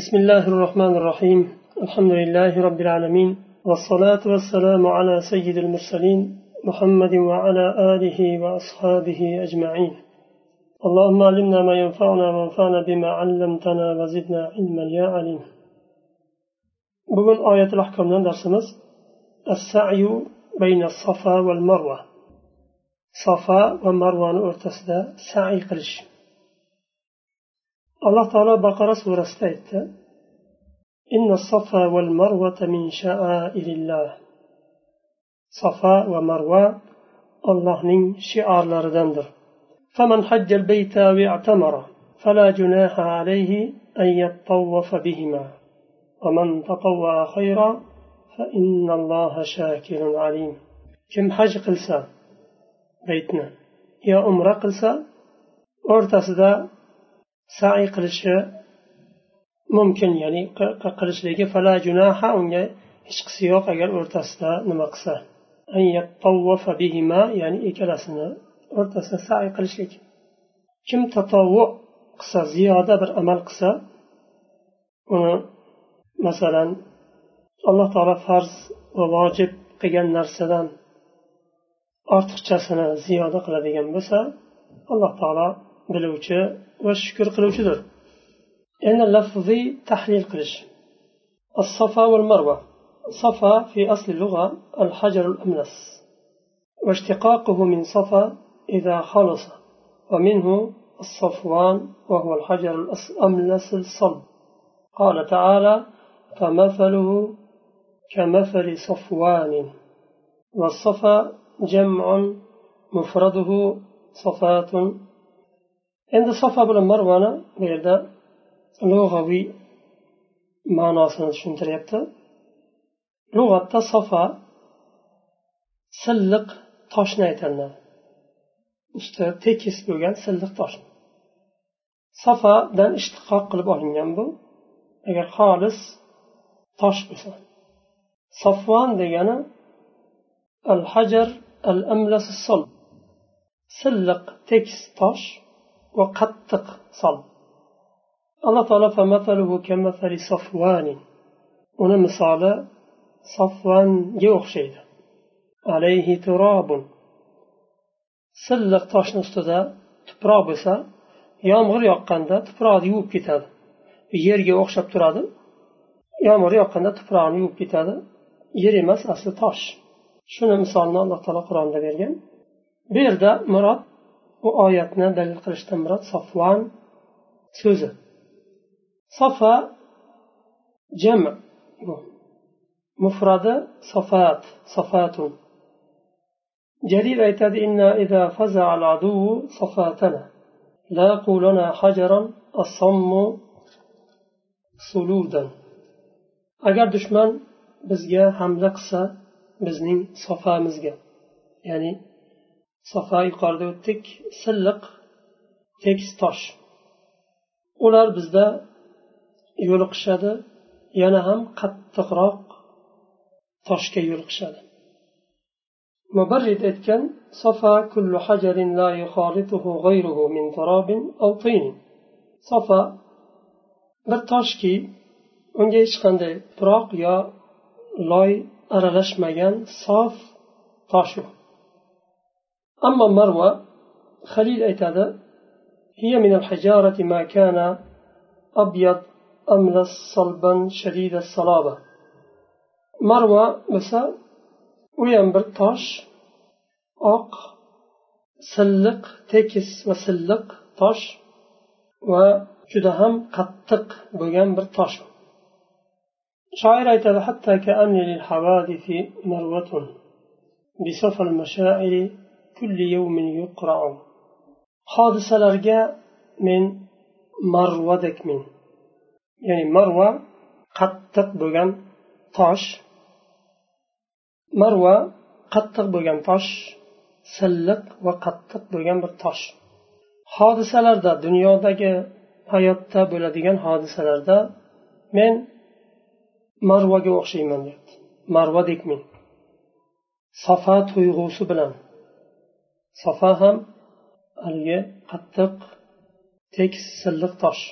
بسم الله الرحمن الرحيم. الحمد لله رب العالمين. والصلاة والسلام على سيد المرسلين محمد وعلى آله وأصحابه أجمعين. اللهم علمنا ما ينفعنا وانفعنا بما علمتنا وزدنا علما. يا عليم. bugun oyatul ahkomdan darsimiz السعي بين الصفا والمروة. صفا ومروة o'rtasida sa'iy qilish alloh taolo baqara surasida aytdi إن الصفا والمروة من شعائر الله. صفا ومروة الله من شعار لردندر فمن حج البيت واعتمر فلا جناح عليه أن يطوف بهما. ومن تطوع خيرا فإن الله شاكر عليم. كم حج قلسا بيتنا؟ يا أمرا قلسا؟ o'rtasida sa'iy qilishi mumkin ya'ni qilishligi fala junaha unga hech qisi yo'q agar o'rtasida nima qilsa. Ya'ni ikkalasini o'rtasida sa'iy qilishlik. Kim tatovvu qilsa ziyoda bir amal qilsa uni masalan alloh taolo farz va vojib qilgan narsadan ortiqchasini ziyoda qiladigan bo'lsa alloh taolo biluvchi va shukur qiluvchidir. Endi lafziy tahlil qilish. الصفا والمروة صفا في أصل اللغة الحجر الأملس واشتقاقه من صفا إذا خلص ومنه الصفوان وهو الحجر الأملس الصلب قال تعالى فمثله كمثل صفوان والصفا جمع مفرده صفات endi safa bilan marvani bu yerda lug'aviy ma'nosini tushuntiryapti. Lug'atda safa silliq toshni aytiladi usti tekis bo'lgan silliq tosh safadan ishtiqoq qilib olingan bu. Agar xolis tosh bo'lsa. Safvon degani al hajar al amlas silliq tekis tosh va qattiq sol. Alloh taolo uni misoli sofvanga o'xshaydi. Alayhi turobun silliq toshni ustida tuproq bo'lsa yomg'ir yoqqanda tuproqni yuvib ketadi. Yerga o'xshab turadi. Yomg'ir yoqqanda tuproqni yuvib ketadi. Yer emas asli tosh. Shuni misolni alloh taolo qur'onda bergan. Bu yerda murod bu oyatni dalil qilishdan murod sofvan so'zi safa jam mufradi safat safatun جرير أيتاد إنا إذا فزع العدو صفاتنا لاقوا لنا حجرا الصم صلودا agar dushman bizga hamla qilsa bizning sofamizga ya'ni safa yuqorida o'tdik. Silliq tekis tosh. Ular bizda yo'liqishadi. Yana ham qattiqroq toshga yo'liqishadi. Mubarrid aytgan safa kullu hajarin la yuxalituhu g'ayruhu min tarabin aw tin. Safa bir toshki unga hech qanday tuproq yo loy aralashmagan sof tosh u أما مروة خليل أيتادا هي من الحجارة ما كان أبيض أملس صلبا شديد الصلابة. مروة مثلا ويان طاش أق سلق تكس وسلق طاش وجدا قطق بينبر طاش. شاعر أيتادا حتى كأني للحوادث مروة. بسفر المشاعر hodisalarga men marvadakmen ya'ni marva qattiq bo'lgan tosh. Marva qattiq bo'lgan tosh silliq va qattiq bo'lgan bir tosh. Hodisalarda dunyodagi hayotda bo'ladigan hodisalarda men marvaga o'xshayman deyapti. Marvadekmen safa tuyg'usi bilan. Safa ham haligi qattiq tekis silliq tosh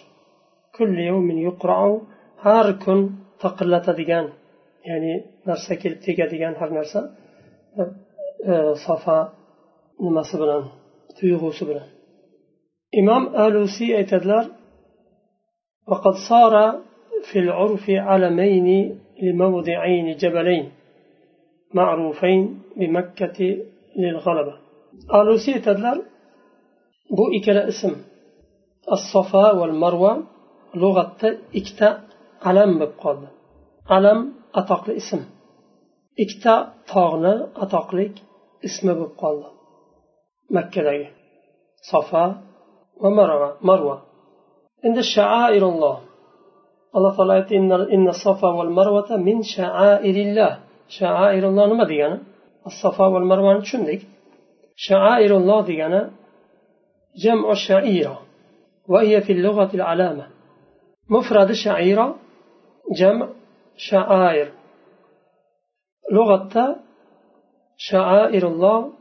har kun taqillatadigan ya'ni narsa kelib tegadigan har narsa safa nimasi bilan tuyg'usi bilan imom alusiy aytadilar وقد صار في العرف علمين لموضعين جبلين معروفين بمكة للغلبة alusiy aytadilar bu ikkala ism as sofa va marva lug'atda ikkita alam bo'lib qoldi. Alam atoqli ism ikkita tog'ni atoqli ismi bo'lib qoldi makkadagi sofa va marva marva endi shaairulloh alloh taolo aytdi inna sofa val marvata min shaa'irillah. Shaairulloh nima degani? As sofa val marvani tushundik. Shaairulloh degani جمع شعيرة وهي في اللغة العلامة. مفرد شعيرة جمع شعائر. لغة شعائر الله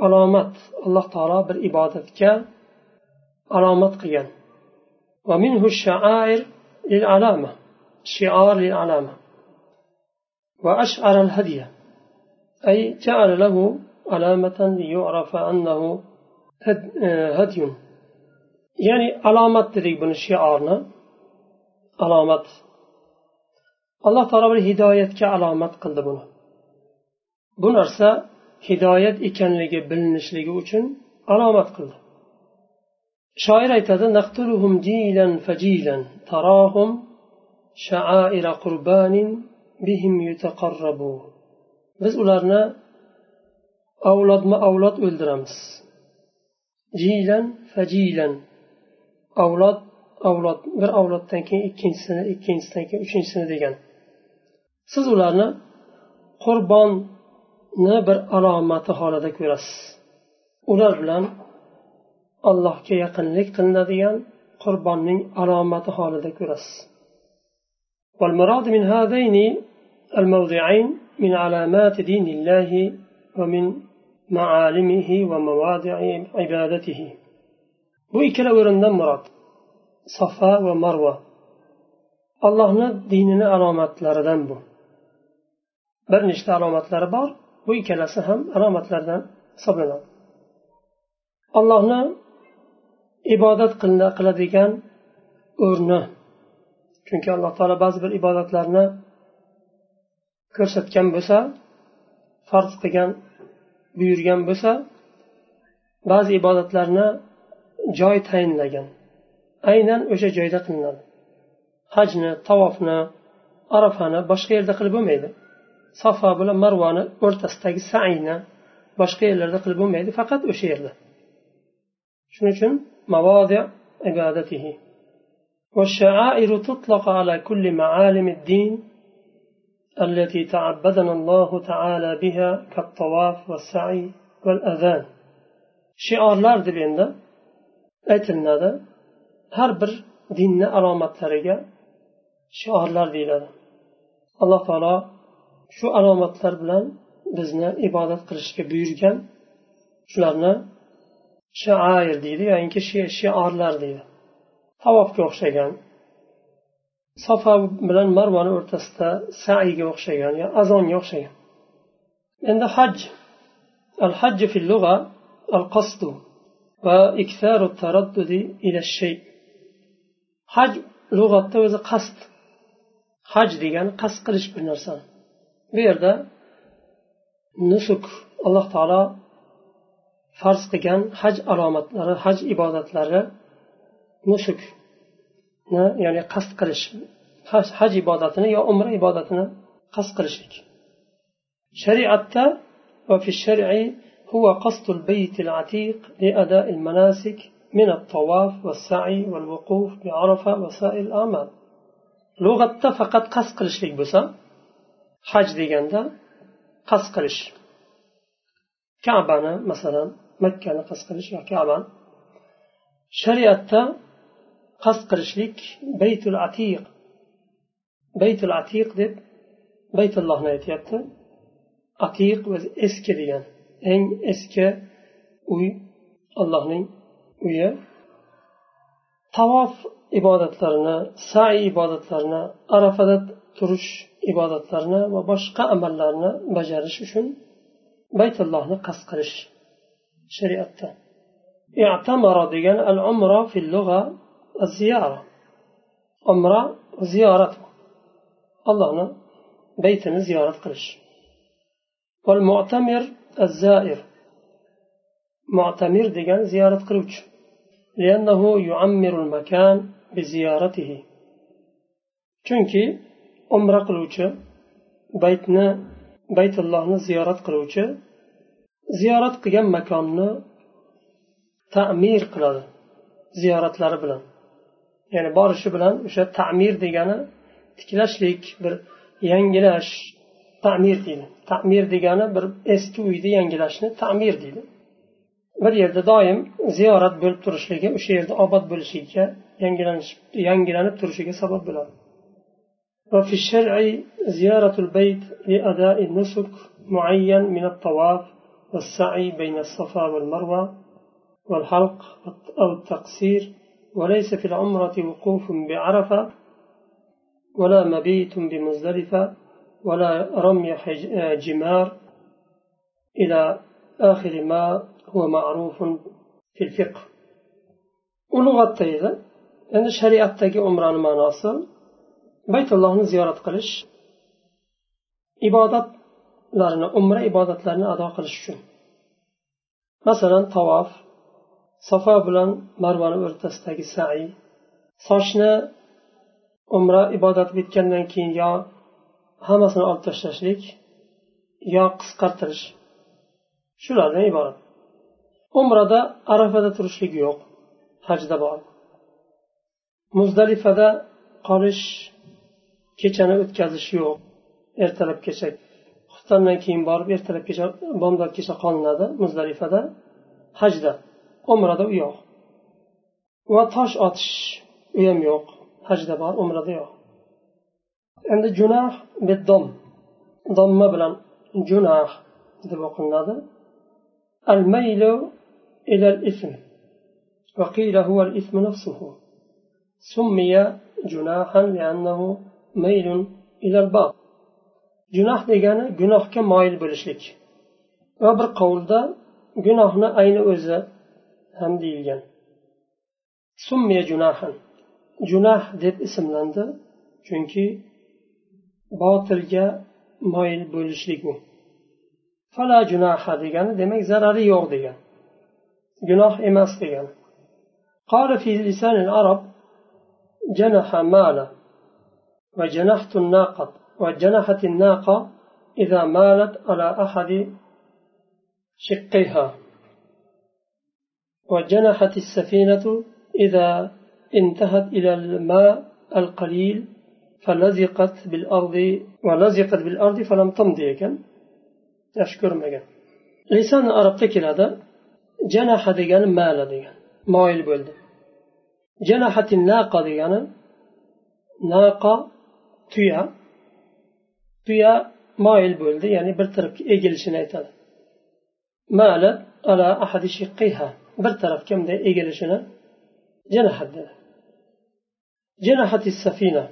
علامات. الله تعالى بالإبادة علامات قيان. ومنه الشعائر للعلامة. شعار للعلامة. وأشعر الهدي أي جعل له علامة ليعرف أنه هدي يعني علامات dedik buni shiorni alomat alloh taolo bir hidoyatga alomat qildi buni bu narsa hidoyat ekanligi bilinishligi uchun alomat qildi shoir aytadi naqtuluhum jilan fajilan tarahum sha'aira qurbanin bihim yutaqarrabu biz ularni avlodma avlod o'ldiramiz jilan fajilan avlod avlod bir avloddan keyin ikkinchisini ikkinchisidan keyin uchinchisini degan siz ularni qurbonni bir alomati holida ko'rasiz ular bilan allohga yaqinlik qilinadigan qurbonning alomati holida ko'rasiz والمراد من هذين الموضعين من علامات دين الله ومن ma'alimihi va bu ikkala o'rindan murod safa va marva allohni dinini alomatlaridan bu. Bir nechta alomatlari bor bu ikkalasi ham alomatlardan hisoblanadi. Allohni ibodat qiladigan o'rni. Chunki alloh taolo ba'zi bir ibodatlarni ko'rsatgan bo'lsa farz qilgan buyurgan bo'lsa ba'zi ibodatlarni joy tayinlagan aynan o'sha joyda qilinadi hajni tavofni arafani boshqa yerda qilib bo'lmaydi safa bilan marvani o'rtasidagi saiyni boshqa yerlarda qilib bo'lmaydi faqat o'sha yerda shuning uchun mavodi ibadatihi والشعائر تطلق على كل معالم الدين التي تعبدنا الله تعالى بها كالطواف والسعي والأذان shiorlar deb endi aytilinadi har bir dinni alomatlariga shiorlar deyiladi alloh taolo shu alomatlar bilan bizni ibodat qilishga buyurgan shularni shair deydi yoinki shiorlar deydi tavofga o'xshagan safa bilan marvani o'rtasida saiga o'xshagan yo azonga o'xshagan. Endi haj al hajj fil lug'a al qasdu va iktaru taraddudi ila shay. Haj lug'atda o'zi qasd. Haj degani qasd qilish bir narsani. Bu yerda nusuk alloh taolo farz qilgan haj alomatlari haj ibodatlari nusuk ya'ni qasd qilish haj ibodatini yo umra ibodatini qasd qilishlik shariatda وفي الشرع هو قصد البيت العتيق لأداء المناسك من الطواف والسعي والوقوف بعرفة وسائر الأعمال لغة فقط قصد bo'lsa haj deganda qasd qilish kabani masalan makkani qasd qilish yo kabani shariatda qasd qilishlik baytul atiq. Baytul atiq deb baytullohni aytyapti. Atiq o'zi eski degan. Eng eski uy allohning uyi. Tavof ibodatlarini sai ibodatlarini arafada turish ibodatlarini va boshqa amallarni bajarish uchun baytullohni qasd qilish shariatda. I'tamara degan al umra fil lug'a ziyora umra ziyorat allohni baytini ziyorat qilish. Mu'tamir zair mu'tamir degan ziyorat qiluvchi. Chunki umra qiluvchi baytni baytullohni ziyorat qiluvchi ziyorat qilgan makonni ta'mir qiladi ziyoratlari bilan. ya'ni borishi bilan o'sha ta'mir degani tiklashlik bir yangilash ta'mir deydi ta'mir degani bir eski uyni yangilashni ta'mir deydi bir yerda doim ziyorat bo'lib turishligi o'sha yerda obod bo'lishiga yangilanish yangilanib turishiga sabab bo'ladi وفي الشرع زيارة البيت لأداء النسك معين من الطواف والسعي بين الصفا والمروة والحلق أو التقصير وليس في العمرة وقوف بعرفة ولا مبيت بمزدلفة ولا رمي جمار إلى آخر ما هو معروف في الفقه. ولغة تيزة يعني شريعة تجي عمران مناصر بيت الله زيارة قلش ibodatlarni umra ibodatlarini ado qilish uchun. Masalan tavof safo bilan marvani o'rtasidagi sai. Sochni umra ibodat bitgandan keyin yo hammasini olib tashlashlik yo qisqartirish. Shulardan iborat. Umrada arafada turishlik yo'q hajda bor. Muzdalifada qolish kechani o'tkazish yo'q. Ertalabgacha xuftondan keyin borib ertalabgacha bomdodgacha qolinadi muzdalifada hajda. umrada u yo'q va tosh otish u ham yo'q hajda bor umrada yo'q endi junah biddom domma bilan junah deb o'qilinadi الميل إلى الإثم وقيل هو الإثم نفسه سمي جناحا لأنه ميل إلى الباطل جناح degani gunohga moyil bo'lishlik va bir qovulda gunohni ayni o'zi ham deyilgan summiya junahan junah deb ismlandi chunki botilga moyil bo'lishlik u fala junaha degani demak zarari yo'q degan gunoh emas degani قال في لسان العرب جنح مال وجنحت الناقة وجنحت الناقة إذا مالت على أحد شقيها وجنحت السفينة إذا انتهت إلى الماء القليل فلزقت بالأرض ولزقت بالأرض فلم تمضي. كان؟ أشكر مجا. لسان عرب تكل هذا جنح ديجان ما لديجان ما يلبلد جنحت الناقة ديجان ناقة تيا تيا ما يلبلد يعني برترك إجل شنيت مال على أحد شقيها. Bir tarafga bunday egilishini janahat dedi janahati safina.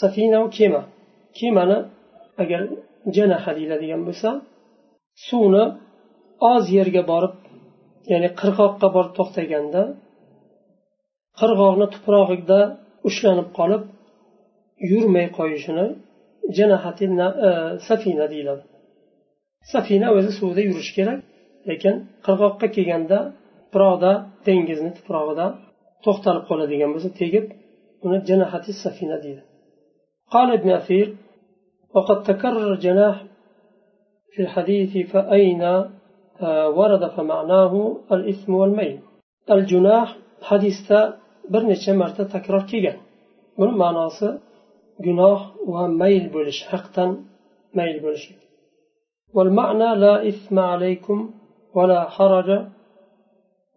Safina kema. Kemani agar janaha deyiladigan bo'lsa suvni oz yerga borib ya'ni qirg'oqqa borib to'xtaganda qirg'oqni tuprog'ida ushlanib qolib yurmay qo'yishini janahati e, safina deyiladi. Safina o'zi suvda yurishi kerak. lekin qirg'oqqa kelganda tuproqda dengizni tuprog'ida to'xtalib qoladigan bo'lsa tegib uni janahati safina deydi قال ابن أثير وقد تكرر الجناح في الحديث فأين ورد فمعناه الإثم والميل الجناح حديث برنچه مرتا تكرار كيغان بن معناسي gunoh va mayl bo'lish haqdan mayl bo'lish والمعنى لا إثم عليكم ولا حرج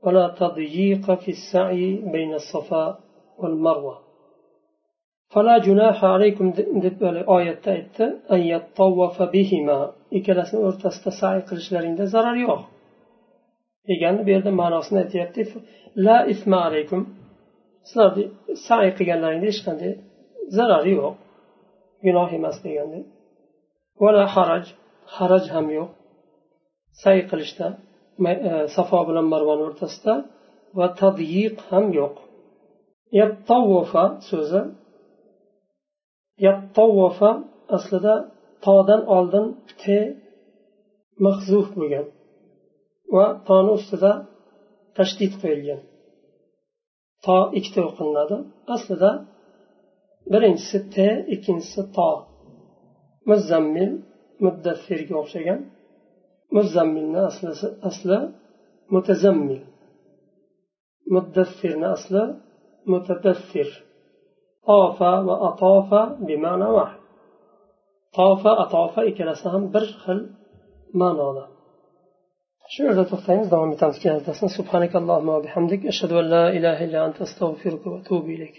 ولا تضييق في السعي بين الصفاء والمروة. فلا جناح عليكم دب آية تأت أن يتطوف بهما. إكلا سنورتست سعي قرش لرند زرر يوخ. إيجان بيرد ما ناصن لا إثم عليكم. سنرد سعي قيان لرند إشخند زرر يوخ. جناح ما ولا حرج. حرج هم يوخ. سعي قرشتا E, safo bilan marvon o'rtasida va tadyiq ham yo'q. Yattavofa so'zi. Yattavofa aslida todan oldin te mahzuf bo'lgan va toni ustida tashdid qo'yilgan. To ikkita o'qilinadi aslida birinchisi te ikkinchisi to. Muzammil muddaffirga o'xshagan. Muzzammilni asli mutazammil. Muddaffirni asli mutadassir. Tofa va atofa bima'na vahid tofa atofa ikkalasi ham bir xil ma'noda. Shu yerda to'xtaymiz davom etamiz. Keyingi darsda subhanakallohumma va bihamdik. Ashhadu an la ilaha illa anta astag'firuka va atubu ilayk.